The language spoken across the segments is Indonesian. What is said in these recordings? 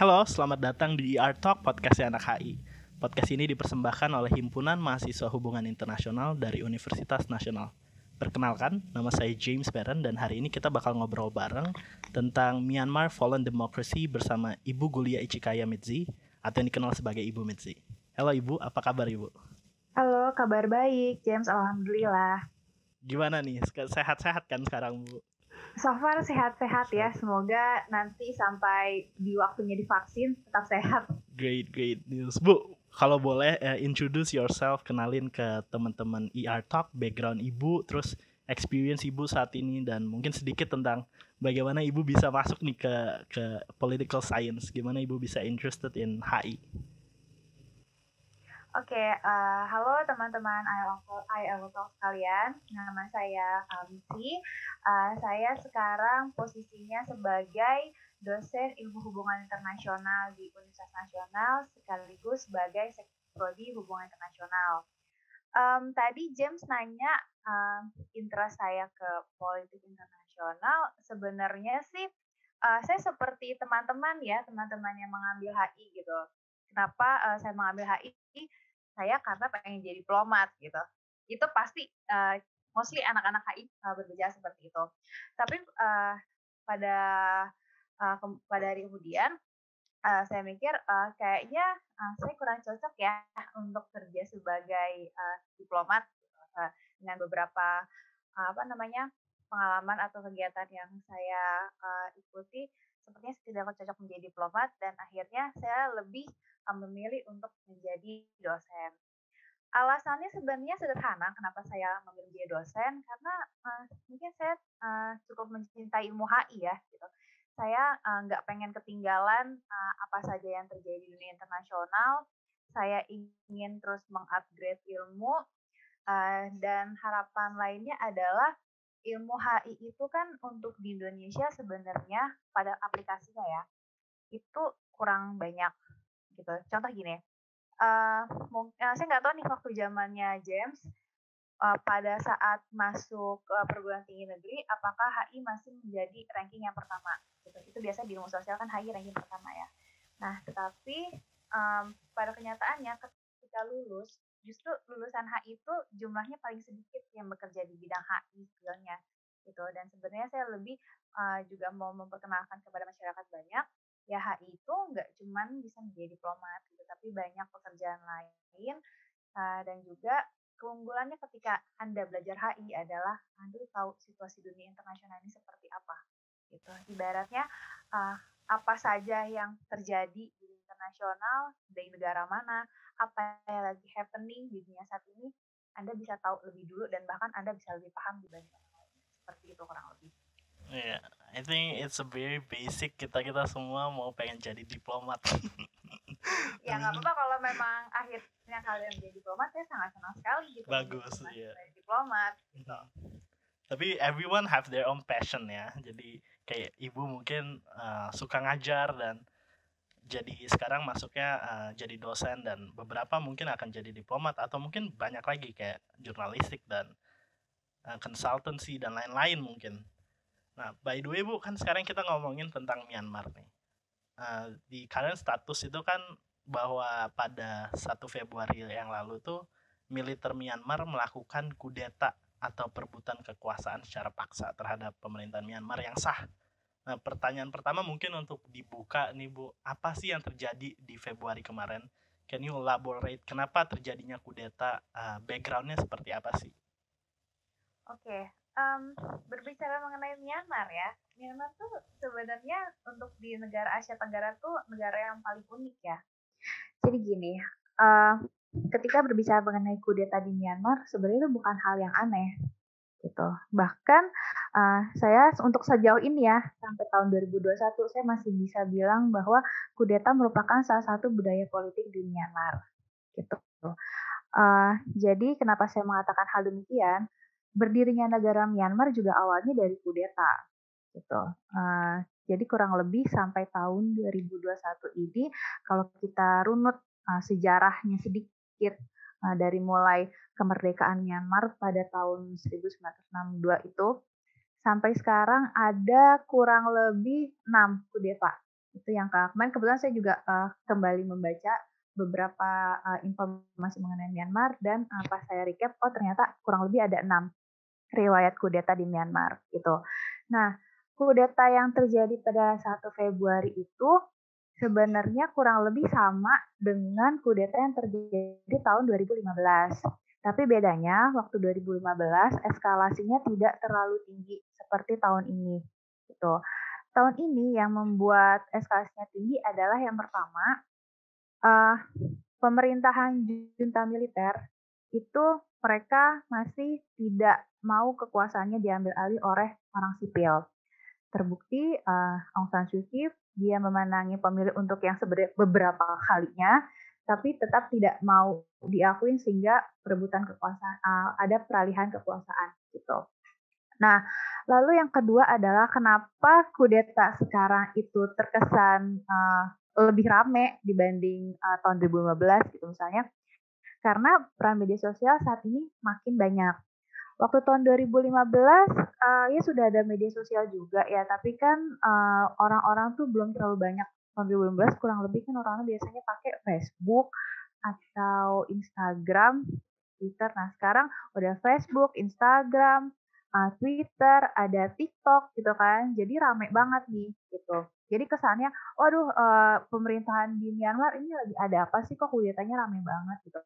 Halo, selamat datang di ER Talk Podcast Anak HI. Podcast ini dipersembahkan oleh Himpunan Mahasiswa Hubungan Internasional dari Universitas Nasional. Perkenalkan, nama saya James Beren dan hari ini kita bakal ngobrol bareng tentang Myanmar Fallen Democracy bersama Ibu Gulia Ichikaya Mitzi atau yang dikenal sebagai Ibu Mitzi. Halo Ibu, apa kabar Ibu? Halo, kabar baik, James. Alhamdulillah. Gimana nih? Sehat-sehat kan sekarang Bu? So far sehat-sehat ya. Semoga nanti sampai di waktunya divaksin tetap sehat. Great, great news. Bu, kalau boleh uh, introduce yourself, kenalin ke teman-teman ER Talk, background Ibu, terus experience Ibu saat ini dan mungkin sedikit tentang bagaimana Ibu bisa masuk nih ke ke political science, gimana Ibu bisa interested in HI. Oke, okay, uh, eh, halo teman-teman IELTS Talk sekalian. Nama saya Kamsi. Uh, saya sekarang posisinya sebagai dosen ilmu hubungan internasional di Universitas Nasional sekaligus sebagai prodi hubungan internasional. Um, tadi James nanya um, interest saya ke politik internasional. Sebenarnya sih uh, saya seperti teman-teman ya, teman-teman yang mengambil HI gitu. Kenapa uh, saya mengambil HI? Saya karena pengen jadi diplomat gitu. Itu pasti uh, mostly anak-anak HI uh, berbicara seperti itu. Tapi uh, pada uh, pada hari kemudian uh, saya mikir uh, kayaknya uh, saya kurang cocok ya untuk kerja sebagai uh, diplomat uh, dengan beberapa uh, apa namanya pengalaman atau kegiatan yang saya uh, ikuti sepertinya tidak cocok menjadi diplomat dan akhirnya saya lebih memilih untuk menjadi dosen. Alasannya sebenarnya sederhana kenapa saya memilih menjadi dosen karena uh, mungkin saya uh, cukup mencintai ilmu HI ya gitu. Saya nggak uh, pengen ketinggalan uh, apa saja yang terjadi di dunia internasional. Saya ingin terus mengupgrade ilmu uh, dan harapan lainnya adalah ilmu HI itu kan untuk di Indonesia sebenarnya pada aplikasinya ya itu kurang banyak gitu. Contoh gini, uh, uh, saya nggak tahu nih waktu zamannya James uh, pada saat masuk uh, perguruan tinggi negeri, apakah HI masih menjadi ranking yang pertama? Gitu. Itu biasa di ilmu sosial kan HI ranking pertama ya. Nah, tetapi um, pada kenyataannya ketika lulus, justru lulusan HI itu jumlahnya paling sedikit yang bekerja di bidang HI skillnya gitu. Dan sebenarnya saya lebih uh, juga mau memperkenalkan kepada masyarakat banyak ya HI itu nggak cuman bisa menjadi diplomat gitu, tapi banyak pekerjaan lain uh, dan juga keunggulannya ketika Anda belajar HI adalah Anda tahu situasi dunia internasional ini seperti apa gitu. Ibaratnya uh, apa saja yang terjadi di internasional dari negara mana, apa yang lagi happening di dunia saat ini, Anda bisa tahu lebih dulu dan bahkan Anda bisa lebih paham dibanding orang lain. Seperti itu kurang lebih. Yeah, I think it's a very basic kita kita semua mau pengen jadi diplomat. ya nggak apa-apa kalau memang akhirnya kalian jadi diplomat saya sangat senang sekali gitu. Bagus ya. Yeah. Diplomat. Gitu. Tapi everyone have their own passion ya. Jadi kayak ibu mungkin uh, suka ngajar dan jadi sekarang masuknya uh, jadi dosen dan beberapa mungkin akan jadi diplomat atau mungkin banyak lagi kayak jurnalistik dan uh, consultancy dan lain-lain mungkin Nah, by the way Bu, kan sekarang kita ngomongin tentang Myanmar nih. Uh, di kalian status itu kan bahwa pada 1 Februari yang lalu tuh militer Myanmar melakukan kudeta atau perebutan kekuasaan secara paksa terhadap pemerintahan Myanmar yang sah. Nah, pertanyaan pertama mungkin untuk dibuka nih Bu, apa sih yang terjadi di Februari kemarin? Can you elaborate kenapa terjadinya kudeta? Uh, backgroundnya seperti apa sih? Oke, um, berbicara mengenai Myanmar ya, Myanmar tuh sebenarnya untuk di negara Asia Tenggara tuh negara yang paling unik ya. Jadi gini, uh, ketika berbicara mengenai kudeta di Myanmar, sebenarnya itu bukan hal yang aneh gitu. Bahkan uh, saya untuk sejauh ini ya sampai tahun 2021 saya masih bisa bilang bahwa kudeta merupakan salah satu budaya politik di Myanmar gitu. Uh, jadi kenapa saya mengatakan hal demikian? Berdirinya negara Myanmar juga awalnya dari kudeta gitu. Uh, jadi kurang lebih sampai tahun 2021 ini kalau kita runut uh, sejarahnya sedikit uh, dari mulai kemerdekaan Myanmar pada tahun 1962 itu sampai sekarang ada kurang lebih 6 kudeta Itu yang kemarin kebetulan saya juga uh, kembali membaca beberapa uh, informasi mengenai Myanmar dan uh, pas saya recap, oh ternyata kurang lebih ada enam riwayat kudeta di Myanmar gitu. Nah, kudeta yang terjadi pada 1 Februari itu sebenarnya kurang lebih sama dengan kudeta yang terjadi tahun 2015. Tapi bedanya waktu 2015 eskalasinya tidak terlalu tinggi seperti tahun ini. Gitu. Tahun ini yang membuat eskalasinya tinggi adalah yang pertama uh, pemerintahan junta militer itu mereka masih tidak mau kekuasaannya diambil alih oleh orang sipil. Terbukti uh, Aung San Suu Kyi dia memenangi pemilu untuk yang beberapa kalinya, tapi tetap tidak mau diakuin sehingga perebutan kekuasaan uh, ada peralihan kekuasaan gitu. Nah, lalu yang kedua adalah kenapa kudeta sekarang itu terkesan uh, lebih rame dibanding uh, tahun 2015 gitu misalnya. Karena peran media sosial saat ini makin banyak. Waktu tahun 2015 uh, ya sudah ada media sosial juga ya, tapi kan orang orang-orang tuh belum terlalu banyak. Tahun 2015 kurang lebih kan orang-orang biasanya pakai Facebook atau Instagram, Twitter. Nah, sekarang udah Facebook, Instagram, uh, Twitter, ada TikTok gitu kan. Jadi rame banget nih gitu. Jadi kesannya, waduh uh, pemerintahan di Myanmar ini lagi ada apa sih kok kudetanya rame banget gitu.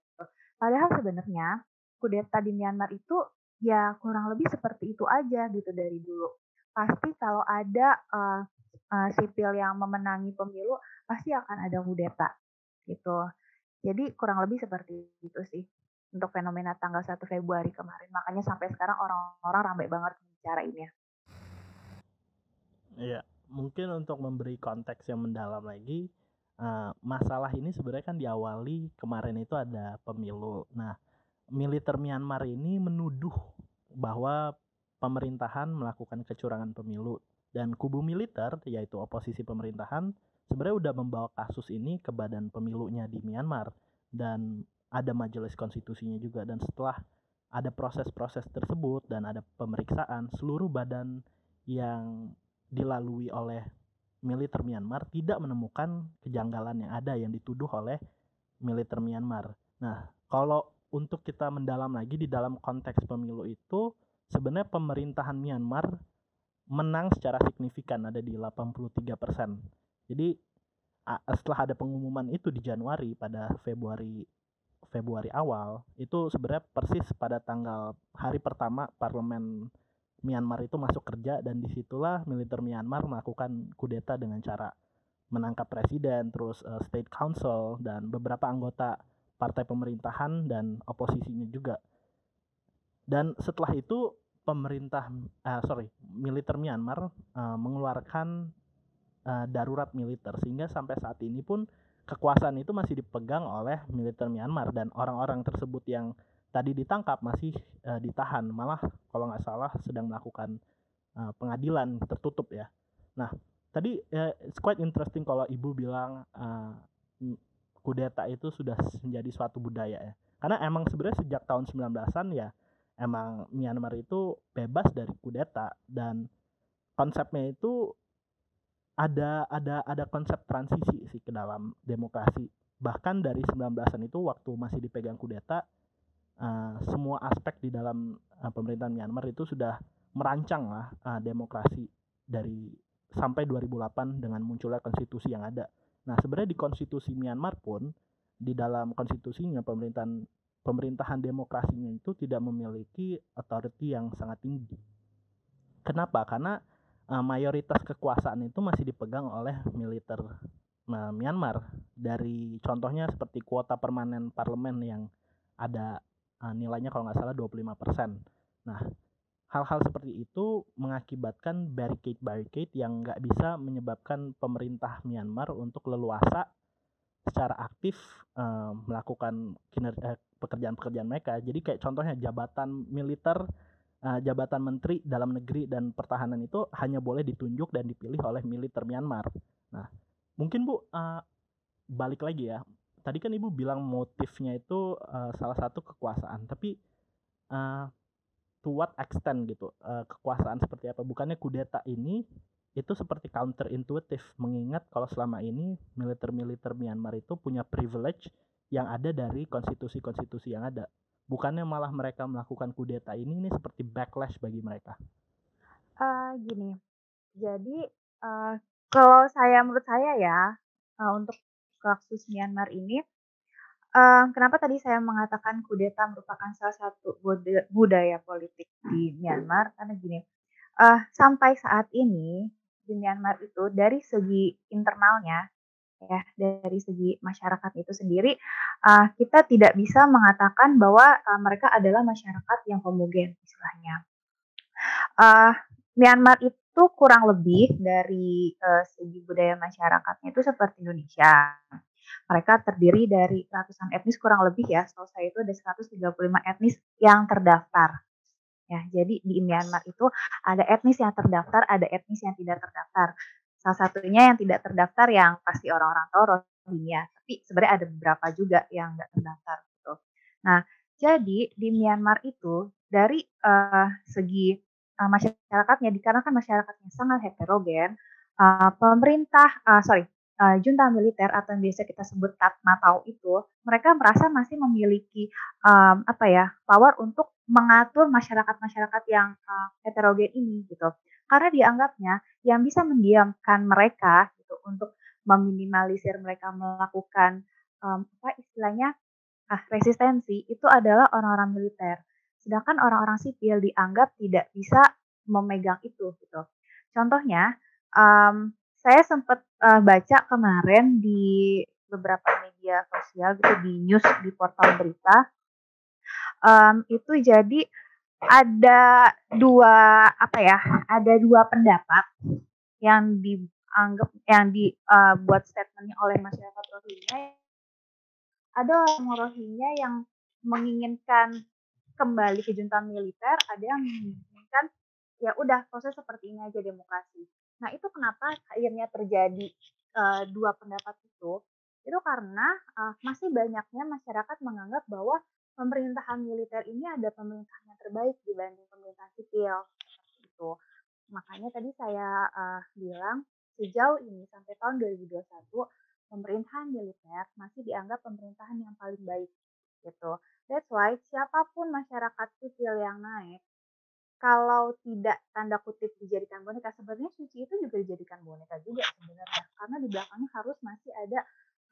Padahal sebenarnya kudeta di Myanmar itu ya kurang lebih seperti itu aja gitu dari dulu. Pasti kalau ada uh, uh, sipil yang memenangi pemilu, pasti akan ada kudeta gitu. Jadi kurang lebih seperti itu sih untuk fenomena tanggal 1 Februari kemarin. Makanya sampai sekarang orang-orang ramai banget ini. Iya, mungkin untuk memberi konteks yang mendalam lagi, uh, masalah ini sebenarnya kan diawali kemarin itu ada pemilu. Nah, militer Myanmar ini menuduh bahwa pemerintahan melakukan kecurangan pemilu dan kubu militer yaitu oposisi pemerintahan sebenarnya udah membawa kasus ini ke badan pemilunya di Myanmar dan ada majelis konstitusinya juga dan setelah ada proses-proses tersebut dan ada pemeriksaan seluruh badan yang dilalui oleh militer Myanmar tidak menemukan kejanggalan yang ada yang dituduh oleh militer Myanmar. Nah, kalau untuk kita mendalam lagi di dalam konteks pemilu itu sebenarnya pemerintahan Myanmar menang secara signifikan ada di 83%. Jadi setelah ada pengumuman itu di Januari pada Februari Februari awal itu sebenarnya persis pada tanggal hari pertama parlemen Myanmar itu masuk kerja dan di situlah militer Myanmar melakukan kudeta dengan cara menangkap presiden terus uh, state council dan beberapa anggota partai pemerintahan dan oposisinya juga. Dan setelah itu pemerintah uh, sorry militer Myanmar uh, mengeluarkan uh, darurat militer sehingga sampai saat ini pun kekuasaan itu masih dipegang oleh militer Myanmar dan orang-orang tersebut yang tadi ditangkap masih uh, ditahan malah kalau nggak salah sedang melakukan uh, pengadilan tertutup ya. Nah tadi uh, it's quite interesting kalau ibu bilang uh, kudeta itu sudah menjadi suatu budaya ya. Karena emang sebenarnya sejak tahun 19-an ya emang Myanmar itu bebas dari kudeta dan konsepnya itu ada ada ada konsep transisi sih ke dalam demokrasi. Bahkan dari 19-an itu waktu masih dipegang kudeta uh, semua aspek di dalam uh, pemerintahan Myanmar itu sudah merancang lah uh, demokrasi dari sampai 2008 dengan munculnya konstitusi yang ada. Nah, sebenarnya di konstitusi Myanmar pun di dalam konstitusinya pemerintahan pemerintahan demokrasinya itu tidak memiliki authority yang sangat tinggi. Kenapa? Karena uh, mayoritas kekuasaan itu masih dipegang oleh militer uh, Myanmar. Dari contohnya seperti kuota permanen parlemen yang ada uh, nilainya kalau nggak salah 25%. Nah, hal-hal seperti itu mengakibatkan barricade-barricade yang nggak bisa menyebabkan pemerintah Myanmar untuk leluasa secara aktif uh, melakukan kinerja pekerjaan-pekerjaan mereka. Jadi kayak contohnya jabatan militer, uh, jabatan menteri dalam negeri dan pertahanan itu hanya boleh ditunjuk dan dipilih oleh militer Myanmar. Nah, mungkin Bu uh, balik lagi ya. Tadi kan Ibu bilang motifnya itu uh, salah satu kekuasaan, tapi uh, to what extent gitu uh, kekuasaan seperti apa bukannya kudeta ini itu seperti counter intuitif mengingat kalau selama ini militer-militer Myanmar itu punya privilege yang ada dari konstitusi-konstitusi yang ada. Bukannya malah mereka melakukan kudeta ini ini seperti backlash bagi mereka. Uh, gini, jadi uh, kalau saya menurut saya ya uh, untuk kasus Myanmar ini, uh, kenapa tadi saya mengatakan kudeta merupakan salah satu budaya politik di Myanmar karena gini, uh, sampai saat ini di Myanmar itu dari segi internalnya ya dari segi masyarakat itu sendiri uh, kita tidak bisa mengatakan bahwa uh, mereka adalah masyarakat yang homogen istilahnya. Uh, Myanmar itu kurang lebih dari uh, segi budaya masyarakatnya itu seperti Indonesia. Mereka terdiri dari ratusan etnis kurang lebih ya, setahu saya itu ada 135 etnis yang terdaftar Ya, jadi di Myanmar itu ada etnis yang terdaftar, ada etnis yang tidak terdaftar. Salah satunya yang tidak terdaftar yang pasti orang-orang tahu Rohingya, tapi sebenarnya ada beberapa juga yang nggak terdaftar gitu. Nah, jadi di Myanmar itu dari uh, segi uh, masyarakatnya dikarenakan masyarakatnya sangat heterogen, uh, pemerintah uh, sorry uh, junta militer atau yang biasa kita sebut Tatmadaw itu mereka merasa masih memiliki um, apa ya power untuk mengatur masyarakat-masyarakat yang uh, heterogen ini gitu. Karena dianggapnya yang bisa mendiamkan mereka gitu untuk meminimalisir mereka melakukan um, apa istilahnya ah, resistensi itu adalah orang-orang militer. Sedangkan orang-orang sipil dianggap tidak bisa memegang itu gitu. Contohnya, um, saya sempat uh, baca kemarin di beberapa media sosial gitu di news di portal berita um, itu jadi ada dua apa ya ada dua pendapat yang dianggap yang dibuat uh, statementnya oleh masyarakat Rohingya ada orang Rohingya yang menginginkan kembali ke junta militer ada yang menginginkan ya udah proses seperti ini aja demokrasi. Nah itu kenapa akhirnya terjadi uh, dua pendapat itu? Itu karena uh, masih banyaknya masyarakat menganggap bahwa pemerintahan militer ini ada pemerintahan yang terbaik dibanding pemerintah sipil gitu. Makanya tadi saya uh, bilang sejauh ini sampai tahun 2021 pemerintahan militer masih dianggap pemerintahan yang paling baik gitu. That's why siapa pun masyarakat sipil yang naik kalau tidak tanda kutip dijadikan boneka sebenarnya suci itu juga dijadikan boneka juga sebenarnya karena di belakangnya harus masih ada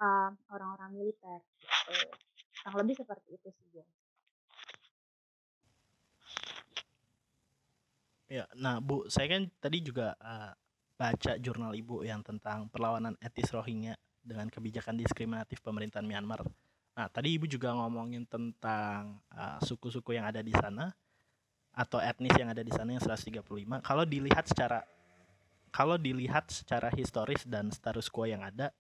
uh, orang-orang militer gitu kurang lebih seperti itu sih Jen. Ya, nah Bu, saya kan tadi juga uh, baca jurnal Ibu yang tentang perlawanan etis Rohingya dengan kebijakan diskriminatif pemerintahan Myanmar. Nah, tadi Ibu juga ngomongin tentang uh, suku-suku uh, yang ada di sana atau etnis yang ada di sana yang 135. Kalau dilihat secara kalau dilihat secara historis dan status quo yang ada,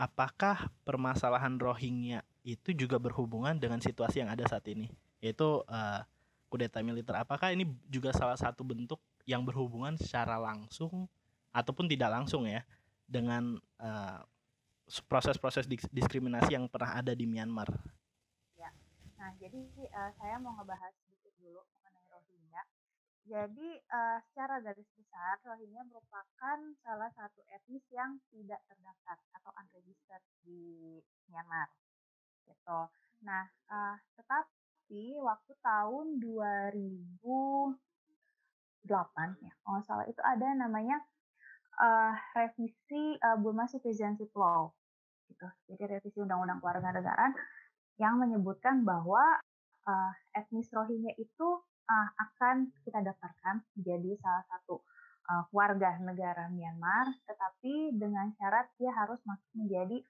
apakah permasalahan Rohingya itu juga berhubungan dengan situasi yang ada saat ini yaitu uh, kudeta militer apakah ini juga salah satu bentuk yang berhubungan secara langsung ataupun tidak langsung ya dengan uh, proses-proses diskriminasi yang pernah ada di Myanmar. Ya, nah jadi uh, saya mau ngebahas sedikit dulu mengenai Rohingya. Jadi uh, secara garis besar Rohingya merupakan salah satu etnis yang tidak terdaftar atau unregistered di Myanmar gitu. Nah, uh, tetapi waktu tahun 2008 ya, kalau salah itu ada namanya uh, revisi uh, Burma Citizenship Law gitu. Jadi revisi Undang-Undang Kewarganegaraan yang menyebutkan bahwa uh, etnis Rohingya itu uh, akan kita daftarkan menjadi salah satu uh, warga negara Myanmar, tetapi dengan syarat dia harus masuk menjadi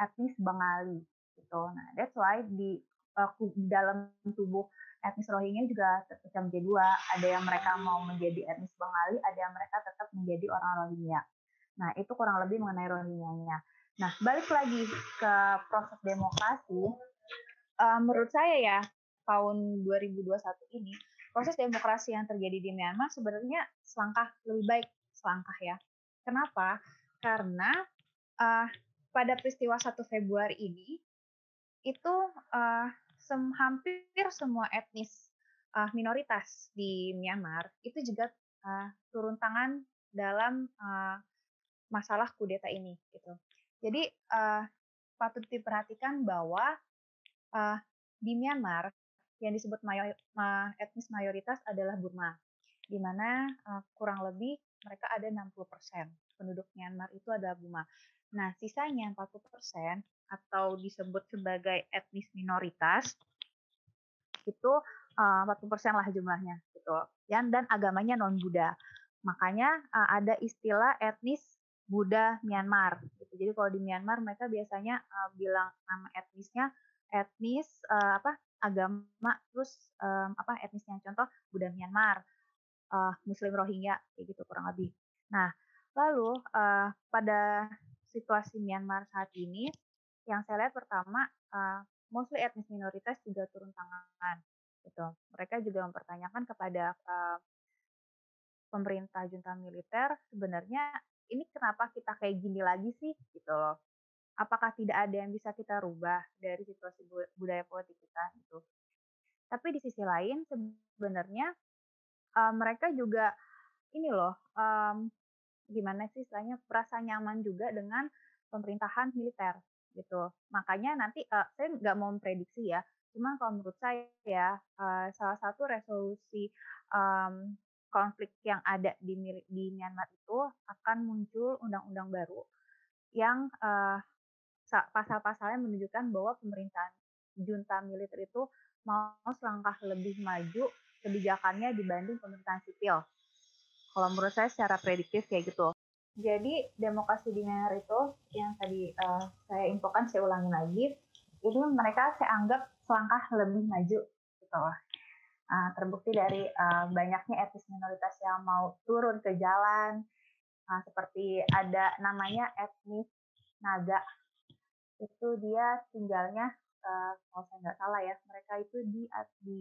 etnis Bengali gitu. Nah, that's why di uh, dalam tubuh etnis Rohingya juga terpecah menjadi dua. Ada yang mereka mau menjadi etnis Bengali, ada yang mereka tetap menjadi orang Rohingya. Nah, itu kurang lebih mengenai Rohingya-nya. Nah, balik lagi ke proses demokrasi, uh, menurut saya ya, tahun 2021 ini, proses demokrasi yang terjadi di Myanmar sebenarnya selangkah lebih baik, selangkah ya. Kenapa? Karena uh, pada peristiwa 1 Februari ini, itu uh, sem hampir semua etnis uh, minoritas di Myanmar itu juga uh, turun tangan dalam uh, masalah kudeta ini gitu. Jadi uh, patut diperhatikan bahwa uh, di Myanmar yang disebut mayor, etnis mayoritas adalah Burma, di mana uh, kurang lebih mereka ada 60% penduduk Myanmar itu adalah Burma. Nah, sisanya 40% atau disebut sebagai etnis minoritas itu uh, 40% lah jumlahnya gitu. Yang dan agamanya non Buddha. Makanya uh, ada istilah etnis Buddha Myanmar. Gitu. Jadi kalau di Myanmar mereka biasanya uh, bilang nama etnisnya etnis uh, apa agama terus um, apa etnisnya contoh Buddha Myanmar, uh, Muslim Rohingya kayak gitu kurang lebih. Nah lalu uh, pada situasi Myanmar saat ini yang saya lihat pertama uh, mostly etnis minoritas juga turun tangan gitu. Mereka juga mempertanyakan kepada uh, pemerintah junta militer sebenarnya ini kenapa kita kayak gini lagi sih? Gitu loh. Apakah tidak ada yang bisa kita rubah dari situasi budaya politik kita? Gitu. Tapi di sisi lain sebenarnya uh, mereka juga ini loh um, gimana sih istilahnya merasa nyaman juga dengan pemerintahan militer gitu. Makanya nanti uh, saya nggak mau memprediksi ya cuma kalau menurut saya ya uh, salah satu resolusi um, konflik yang ada di di Myanmar itu akan muncul undang-undang baru yang uh, pasal-pasalnya menunjukkan bahwa pemerintahan junta militer itu mau selangkah lebih maju kebijakannya dibanding pemerintahan sipil. Kalau menurut saya secara prediktif kayak gitu. Jadi demokrasi di Myanmar itu yang tadi uh, saya infokan saya ulangi lagi, ini mereka saya anggap selangkah lebih maju gitu uh, terbukti dari uh, banyaknya etnis minoritas yang mau turun ke jalan. Uh, seperti ada namanya etnis Naga. Itu dia tinggalnya uh, kalau saya nggak salah ya mereka itu di di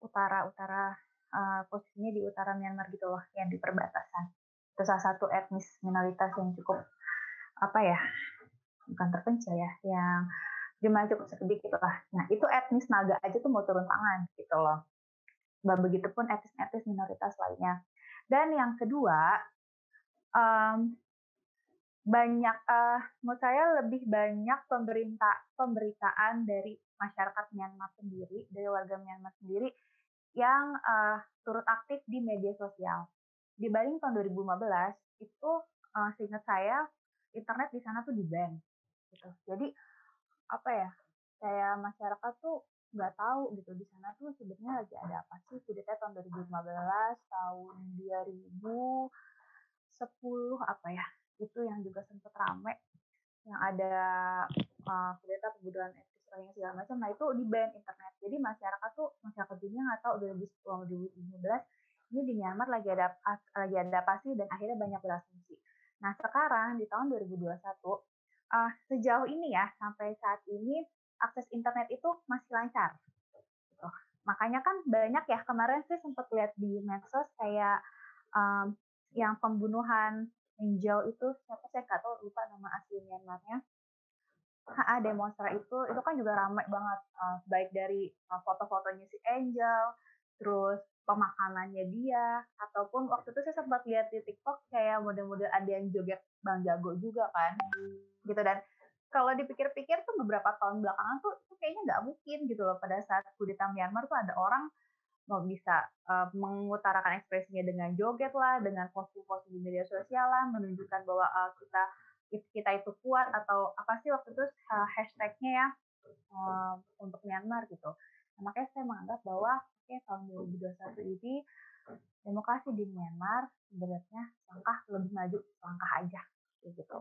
utara utara uh, posisinya di utara Myanmar gitu loh yang di perbatasan. Itu salah satu etnis minoritas yang cukup apa ya bukan terpencil ya yang jumlah cukup sedikit lah. Nah itu etnis naga aja tuh mau turun tangan gitu loh begitupun etnis-etnis minoritas lainnya. Dan yang kedua, um, banyak, uh, menurut saya lebih banyak pemerintah pemberitaan dari masyarakat Myanmar sendiri, dari warga Myanmar sendiri yang uh, turut aktif di media sosial. Dibanding tahun 2015, itu uh, seingat saya internet di sana tuh di ban. Gitu. Jadi apa ya? Kayak masyarakat tuh nggak tahu gitu di sana tuh sebenarnya lagi ada apa sih? Kudeta tahun 2015 tahun 2010 apa ya itu yang juga sempat rame. Yang ada uh, kudeta pembunuhan etnis Rohingya segala macam. Nah itu di ban internet. Jadi masyarakat tuh masyarakat dunia nggak tahu 2010 2015 ini di Myanmar lagi ada lagi ada apa sih? Dan akhirnya banyak berasumsi. Nah sekarang di tahun 2021 uh, sejauh ini ya sampai saat ini akses internet itu masih lancar. Gitu. Makanya kan banyak ya kemarin sih sempat lihat di medsos kayak um, yang pembunuhan Angel itu siapa saya nggak tahu lupa nama asli Myanmarnya. HA demonstra itu itu kan juga ramai banget uh, baik dari uh, foto-fotonya si Angel, terus pemakanannya dia ataupun waktu itu saya sempat lihat di TikTok kayak model-model ada yang joget Bang Jago juga kan gitu dan kalau dipikir-pikir tuh beberapa tahun belakangan tuh itu kayaknya nggak mungkin gitu loh pada saat kudeta Myanmar tuh ada orang mau bisa uh, mengutarakan ekspresinya dengan joget lah, dengan posting-posting di media sosial lah, menunjukkan bahwa uh, kita kita itu kuat atau apa sih waktu itu uh, hashtagnya ya uh, untuk Myanmar gitu. Nah, makanya saya menganggap bahwa oke tahun 2021 ini demokrasi di Myanmar sebenarnya langkah lebih maju langkah aja gitu.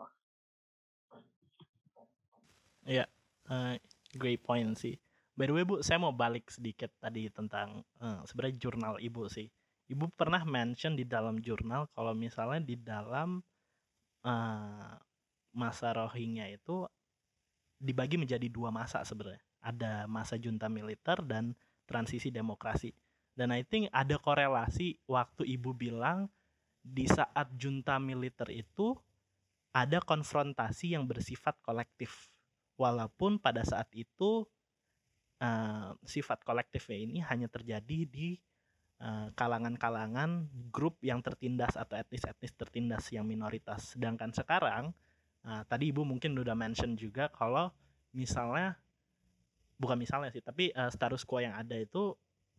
Iya, uh, great point sih. By the way Bu, saya mau balik sedikit tadi tentang uh, sebenarnya jurnal Ibu sih. Ibu pernah mention di dalam jurnal kalau misalnya di dalam uh, masa Rohingya itu dibagi menjadi dua masa sebenarnya. Ada masa junta militer dan transisi demokrasi. Dan I think ada korelasi waktu Ibu bilang di saat junta militer itu ada konfrontasi yang bersifat kolektif walaupun pada saat itu uh, sifat kolektifnya ini hanya terjadi di kalangan-kalangan grup yang tertindas atau etnis-etnis tertindas yang minoritas. Sedangkan sekarang uh, tadi Ibu mungkin udah mention juga kalau misalnya bukan misalnya sih, tapi uh, status quo yang ada itu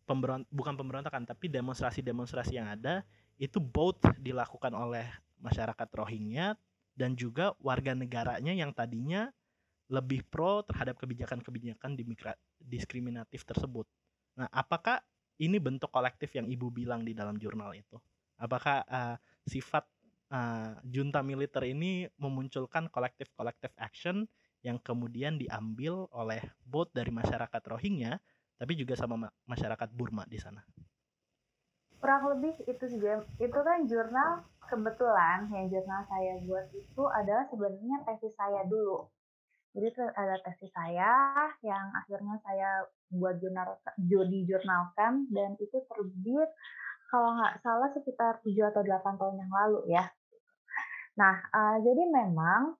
pemberon bukan pemberontakan tapi demonstrasi-demonstrasi yang ada itu both dilakukan oleh masyarakat Rohingya dan juga warga negaranya yang tadinya lebih pro terhadap kebijakan-kebijakan diskriminatif tersebut. Nah, apakah ini bentuk kolektif yang ibu bilang di dalam jurnal itu. Apakah uh, sifat uh, junta militer ini memunculkan kolektif-kolektif action yang kemudian diambil oleh bot dari masyarakat Rohingya, tapi juga sama masyarakat Burma di sana? Kurang lebih itu juga, itu kan jurnal kebetulan yang jurnal saya buat itu adalah sebenarnya tesis saya dulu jadi itu ada tesis saya yang akhirnya saya buat jurnal di jurnalkan dan itu terbit kalau nggak salah sekitar 7 atau 8 tahun yang lalu ya. Nah, uh, jadi memang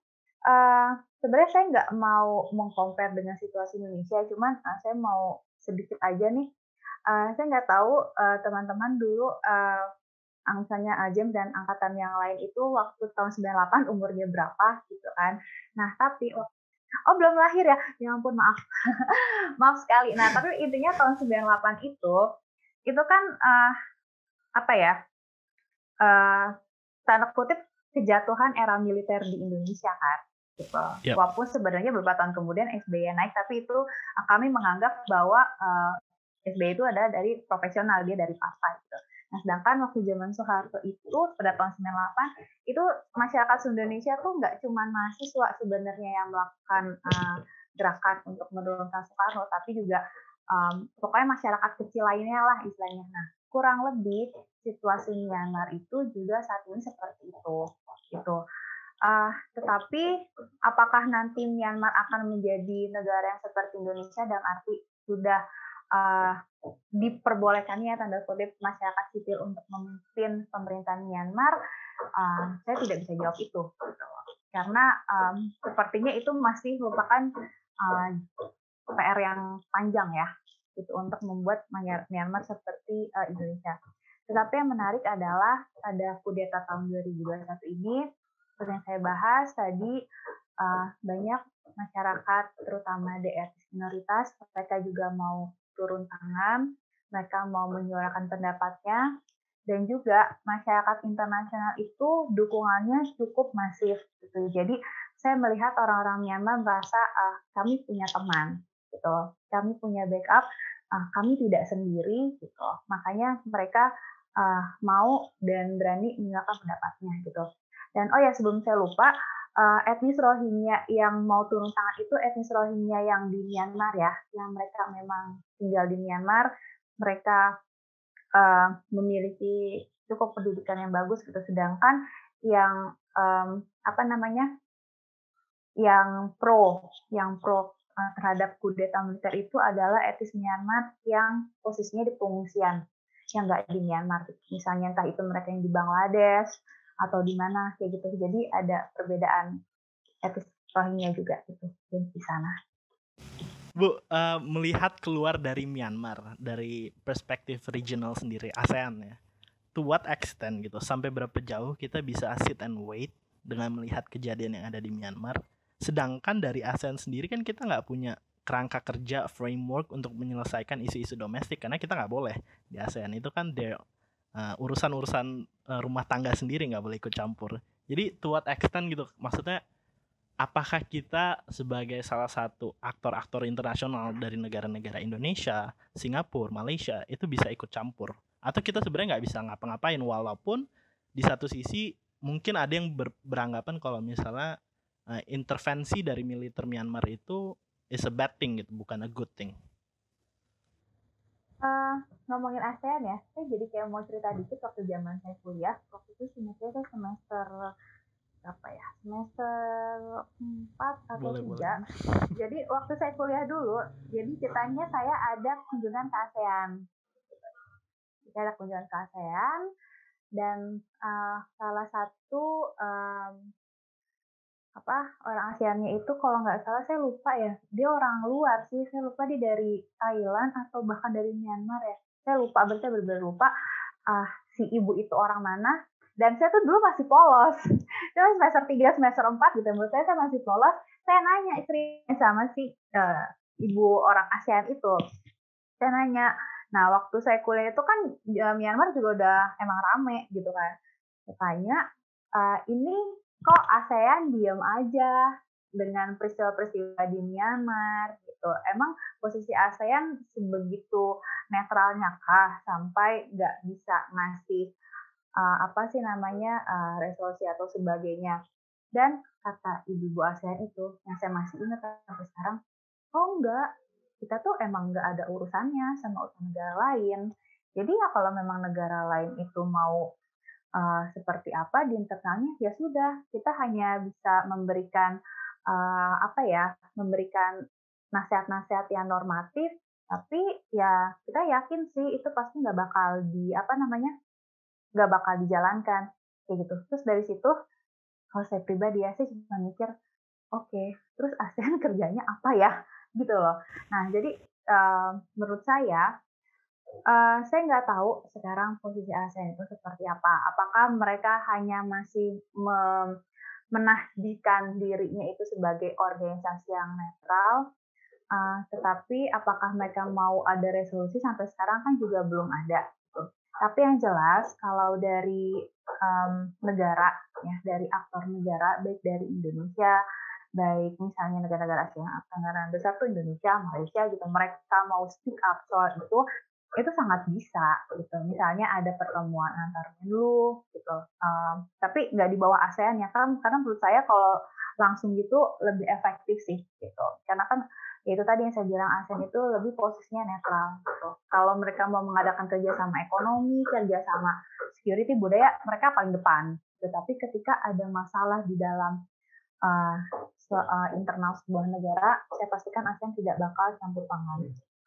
uh, sebenarnya saya nggak mau mengcompare dengan situasi Indonesia, cuman uh, saya mau sedikit aja nih. Uh, saya nggak tahu uh, teman-teman dulu uh, angkanya Ajem dan angkatan yang lain itu waktu tahun 98 umurnya berapa gitu kan. Nah, tapi Oh belum lahir ya? Ya ampun maaf. maaf sekali. Nah tapi intinya tahun 98 itu, itu kan uh, apa ya, uh, tanda kutip kejatuhan era militer di Indonesia kan. Gitu. Yep. Walaupun sebenarnya beberapa tahun kemudian SBY naik, tapi itu kami menganggap bahwa uh, SBY itu adalah dari profesional, dia dari partai gitu. Nah, sedangkan waktu zaman Soeharto itu pada tahun 98 itu masyarakat Indonesia tuh nggak cuma mahasiswa sebenarnya yang melakukan uh, gerakan untuk menurunkan Soekarno, tapi juga um, pokoknya masyarakat kecil lainnya lah istilahnya. Nah, kurang lebih situasi Myanmar itu juga saat ini seperti itu, gitu. Uh, tetapi apakah nanti Myanmar akan menjadi negara yang seperti Indonesia? Dan arti sudah uh, diperbolehkannya tanda kutip masyarakat sipil untuk memimpin pemerintahan Myanmar, uh, saya tidak bisa jawab itu, karena um, sepertinya itu masih merupakan uh, PR yang panjang ya, itu untuk membuat Myanmar seperti uh, Indonesia. Tetapi yang menarik adalah pada kudeta tahun 2021 ini, seperti yang saya bahas tadi, uh, banyak masyarakat, terutama daerah minoritas, mereka juga mau turun tangan, mereka mau menyuarakan pendapatnya, dan juga masyarakat internasional itu dukungannya cukup masif. Gitu. Jadi saya melihat orang-orang Myanmar merasa ah, kami punya teman, gitu. Kami punya backup, ah, kami tidak sendiri, gitu. Makanya mereka uh, mau dan berani menyuarakan pendapatnya, gitu. Dan oh ya sebelum saya lupa, uh, etnis Rohingya yang mau turun tangan itu etnis Rohingya yang di Myanmar ya, yang mereka memang tinggal di Myanmar, mereka uh, memiliki cukup pendidikan yang bagus gitu, sedangkan yang um, apa namanya, yang pro, yang pro uh, terhadap kudeta militer itu adalah etnis Myanmar yang posisinya di pengungsian, yang nggak di Myanmar. Misalnya entah itu mereka yang di Bangladesh atau di mana kayak gitu. Jadi ada perbedaan etis Rohingya juga gitu di sana. Bu, uh, melihat keluar dari Myanmar, dari perspektif regional sendiri, ASEAN ya, to what extent gitu, sampai berapa jauh kita bisa sit and wait dengan melihat kejadian yang ada di Myanmar, sedangkan dari ASEAN sendiri kan kita nggak punya kerangka kerja framework untuk menyelesaikan isu-isu domestik karena kita nggak boleh di ASEAN itu kan their uh, urusan-urusan rumah tangga sendiri nggak boleh ikut campur. Jadi to what extent gitu, maksudnya apakah kita sebagai salah satu aktor-aktor internasional dari negara-negara Indonesia, Singapura, Malaysia itu bisa ikut campur? Atau kita sebenarnya nggak bisa ngapa-ngapain walaupun di satu sisi mungkin ada yang ber beranggapan kalau misalnya uh, intervensi dari militer Myanmar itu is a bad thing gitu, bukan a good thing. Uh, ngomongin ASEAN ya, saya jadi kayak mau cerita dikit waktu zaman saya kuliah. Waktu itu semester saya semester apa ya semester 4 atau boleh, 3 boleh. jadi waktu saya kuliah dulu jadi ceritanya saya ada kunjungan ke ASEAN saya ada kunjungan ke ASEAN dan uh, salah satu um, apa orang ASEANnya itu kalau nggak salah saya lupa ya dia orang luar sih. Saya lupa dia dari Thailand atau bahkan dari Myanmar ya. Saya lupa berarti benar-benar lupa uh, si ibu itu orang mana. Dan saya tuh dulu masih polos. Itu semester 3 semester 4 gitu menurut saya saya masih polos. Saya nanya istri sama si uh, ibu orang ASEAN itu. Saya nanya nah waktu saya kuliah itu kan uh, Myanmar juga udah emang rame gitu kan. Saya tanya uh, ini kok ASEAN diem aja dengan peristiwa-peristiwa di Myanmar gitu. Emang posisi ASEAN sebegitu netralnya kah sampai nggak bisa ngasih uh, apa sih namanya uh, resolusi atau sebagainya. Dan kata ibu-ibu ASEAN itu yang saya masih ingat sampai sekarang, oh enggak, kita tuh emang nggak ada urusannya sama negara lain. Jadi ya kalau memang negara lain itu mau uh, seperti apa di internalnya, ya sudah, kita hanya bisa memberikan uh, apa ya, memberikan nasihat-nasihat yang normatif, tapi ya kita yakin sih itu pasti nggak bakal di apa namanya nggak bakal dijalankan kayak gitu. Terus dari situ kalau saya pribadi ya saya cuma mikir oke okay, terus ASEAN kerjanya apa ya? Gitu loh. Nah jadi uh, menurut saya uh, saya nggak tahu sekarang posisi ASEAN itu seperti apa. Apakah mereka hanya masih menahdikan dirinya itu sebagai organisasi yang netral? Uh, tetapi apakah mereka mau ada resolusi? Sampai sekarang kan juga belum ada tapi yang jelas kalau dari um, negara ya dari aktor negara baik dari Indonesia baik misalnya negara-negara Asia Tenggara besar tuh Indonesia, Malaysia gitu mereka mau speak up soal itu itu sangat bisa gitu. Misalnya ada pertemuan antar Menlu gitu. Um, tapi nggak di bawah ASEAN ya kan? Karena menurut saya kalau langsung gitu lebih efektif sih gitu. Karena kan ya itu tadi yang saya bilang ASEAN itu lebih posisinya netral gitu. Kalau mereka mau mengadakan kerjasama ekonomi, kerjasama security budaya, mereka paling depan. Tetapi ketika ada masalah di dalam uh, internal sebuah negara, saya pastikan ASEAN tidak bakal campur tangan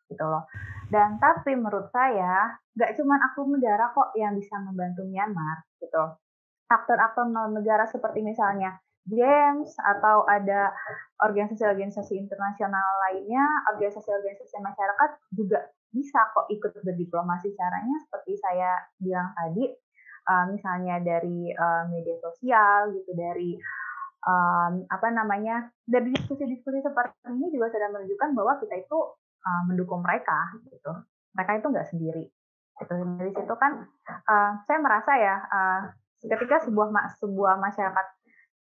gitu loh. Dan tapi menurut saya nggak cuma aktor negara kok yang bisa membantu Myanmar gitu. Aktor-aktor negara seperti misalnya James atau ada organisasi-organisasi internasional lainnya, organisasi-organisasi masyarakat juga bisa kok ikut berdiplomasi caranya seperti saya bilang tadi, uh, misalnya dari uh, media sosial gitu, dari um, apa namanya, dari diskusi-diskusi seperti ini juga sudah menunjukkan bahwa kita itu uh, mendukung mereka gitu. Mereka itu nggak sendiri. Gitu. Dari situ kan uh, saya merasa ya uh, ketika sebuah sebuah masyarakat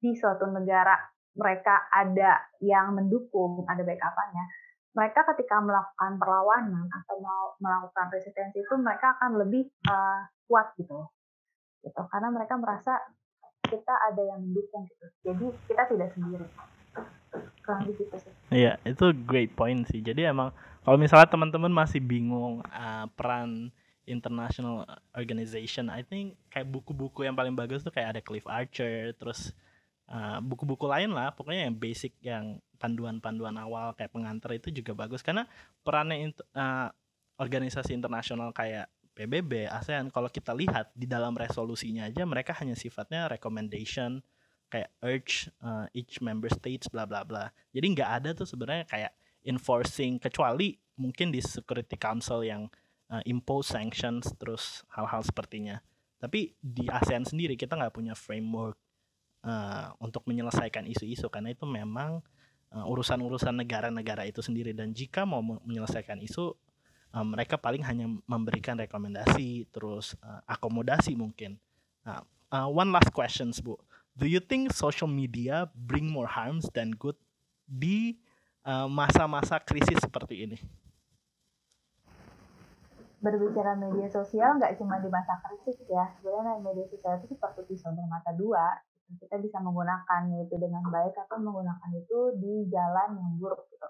di suatu negara mereka ada yang mendukung, ada backupannya, mereka ketika melakukan perlawanan atau mau melakukan resistensi itu mereka akan lebih uh, kuat gitu, gitu. Karena mereka merasa kita ada yang mendukung gitu. Jadi kita tidak sendiri. Iya, itu great point sih. Jadi emang kalau misalnya teman-teman masih bingung uh, peran international organization, I think kayak buku-buku yang paling bagus tuh kayak ada Cliff Archer, terus Eh, buku-buku uh, lain lah. Pokoknya yang basic yang panduan-panduan awal kayak pengantar itu juga bagus. Karena perannya uh, organisasi internasional kayak PBB, ASEAN kalau kita lihat di dalam resolusinya aja mereka hanya sifatnya recommendation kayak urge uh, each member states bla bla bla. Jadi nggak ada tuh sebenarnya kayak enforcing kecuali mungkin di Security Council yang uh, impose sanctions terus hal-hal sepertinya. Tapi di ASEAN sendiri kita nggak punya framework uh, untuk menyelesaikan isu-isu karena itu memang uh, urusan-urusan negara-negara itu sendiri dan jika mau menyelesaikan isu uh, mereka paling hanya memberikan rekomendasi terus uh, akomodasi mungkin. Nah, uh, one last questions Bu. Do you think social media bring more harms than good di masa-masa uh, krisis seperti ini? berbicara media sosial nggak cuma di masa krisis ya sebenarnya media sosial itu seperti pisau bermata dua kita bisa menggunakan itu dengan baik atau menggunakan itu di jalan yang buruk gitu.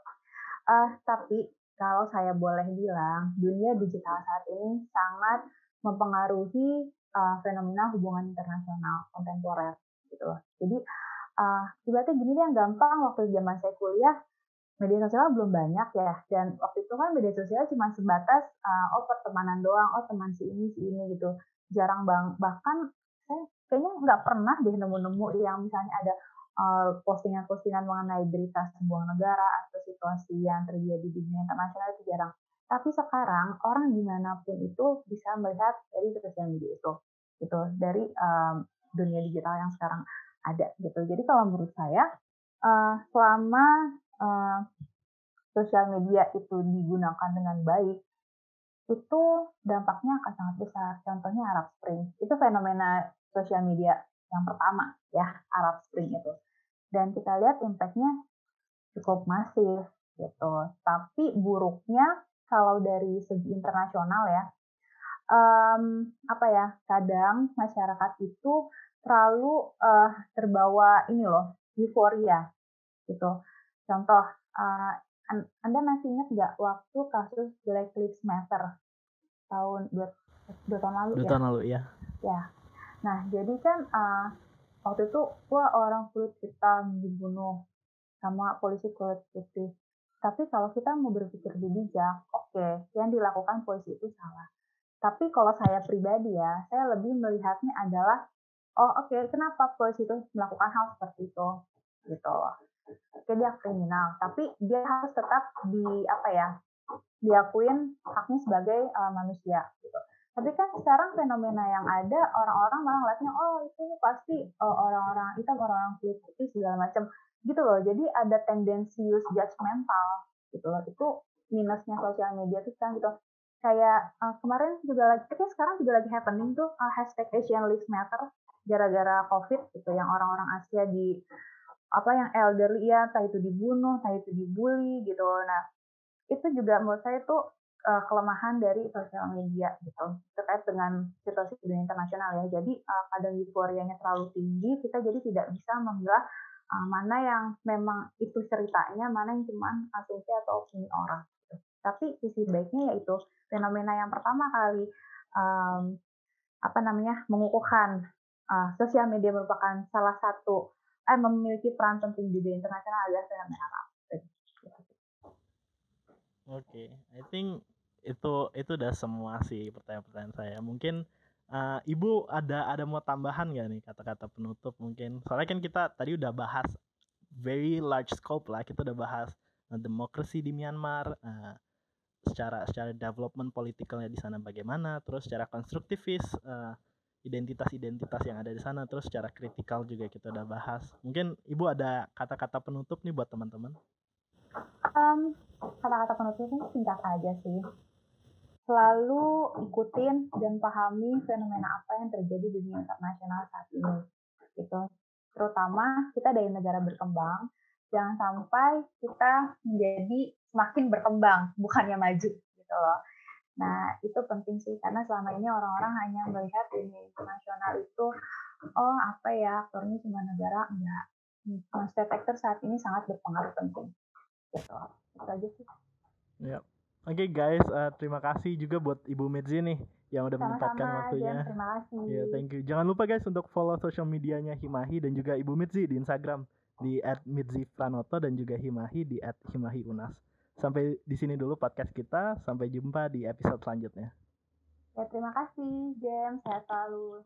Uh, tapi kalau saya boleh bilang, dunia digital saat ini sangat mempengaruhi uh, fenomena hubungan internasional kontemporer gitu loh. Jadi uh, ibaratnya gini deh yang gampang waktu zaman saya kuliah media sosial belum banyak ya dan waktu itu kan media sosial cuma sebatas uh, oh pertemanan doang oh teman si ini si ini gitu jarang bang bahkan saya kayaknya nggak pernah deh nemu-nemu yang misalnya ada uh, postingan-postingan mengenai berita sebuah negara atau situasi yang terjadi di dunia internasional itu jarang. Tapi sekarang orang di mana pun itu bisa melihat dari sosial media itu, gitu dari um, dunia digital yang sekarang ada gitu. Jadi kalau menurut saya uh, selama uh, sosial media itu digunakan dengan baik, itu dampaknya akan sangat besar. Contohnya Arab Spring, itu fenomena sosial media yang pertama ya Arab Spring itu. Dan kita lihat impactnya cukup masif gitu. Tapi buruknya kalau dari segi internasional ya, um, apa ya, kadang masyarakat itu terlalu uh, terbawa ini loh, euforia gitu. Contoh, uh, Anda masih ingat nggak waktu kasus Black Lives Matter tahun dua, dua tahun lalu dua ya? tahun lalu ya. Ya. Nah, jadi kan uh, waktu itu wah orang kulit hitam dibunuh sama polisi kulit putih tapi kalau kita mau berpikir bijak, oke, okay, yang dilakukan polisi itu salah. Tapi kalau saya pribadi ya, saya lebih melihatnya adalah, oh oke, okay, kenapa polisi itu melakukan hal seperti itu, gitu loh. Oke, dia kriminal, tapi dia harus tetap di apa ya, diakuin haknya sebagai uh, manusia, gitu. Tapi kan sekarang fenomena yang ada, orang-orang malah ngeliatnya, oh itu pasti uh, orang-orang hitam, orang-orang kulit putih segala macam gitu loh jadi ada tendensius judgmental gitu loh itu minusnya sosial media tuh kan gitu kayak uh, kemarin juga lagi kayak sekarang juga lagi happening tuh uh, hashtag Asian Lives Matter gara-gara covid gitu yang orang-orang Asia di apa yang elderly ya entah itu dibunuh entah itu dibully gitu nah itu juga menurut saya tuh uh, kelemahan dari sosial media gitu terkait dengan situasi dunia internasional ya jadi uh, kadang euforianya terlalu tinggi kita jadi tidak bisa memilah mana yang memang itu ceritanya, mana yang cuma asumsi atau opini orang. Tapi sisi baiknya yaitu fenomena yang pertama kali um, apa namanya mengukuhkan uh, sosial media merupakan salah satu eh, memiliki peran penting di dunia internasional adalah fenomena Arab. Oke, okay. I think itu itu udah semua sih pertanyaan-pertanyaan saya. Mungkin uh, ibu ada ada mau tambahan nggak nih kata-kata penutup mungkin soalnya kan kita tadi udah bahas very large scope lah kita udah bahas uh, demokrasi di Myanmar uh, secara secara development politikalnya di sana bagaimana terus secara konstruktivis uh, identitas-identitas yang ada di sana terus secara kritikal juga kita udah bahas. Mungkin ibu ada kata-kata penutup nih buat teman-teman? Um, kata-kata penutupnya singkat aja sih. Selalu ikutin dan pahami fenomena apa yang terjadi di dunia internasional saat ini gitu. Terutama kita dari negara berkembang jangan sampai kita menjadi semakin berkembang bukannya maju gitu loh nah itu penting sih karena selama ini orang-orang hanya melihat dunia internasional itu oh apa ya aktornya cuma negara enggak state actor saat ini sangat berpengaruh penting gitu itu aja sih Yep. Oke okay, guys, uh, terima kasih juga buat Ibu Medzi nih yang udah menyempatkan waktunya. Jen, terima kasih. Ya, yeah, thank you. Jangan lupa guys untuk follow social medianya Himahi dan juga Ibu Medzi di Instagram di @midzipranoto dan juga Himahi di @himahiunas. Sampai di sini dulu podcast kita. Sampai jumpa di episode selanjutnya. Ya, terima kasih, James. Sehat selalu.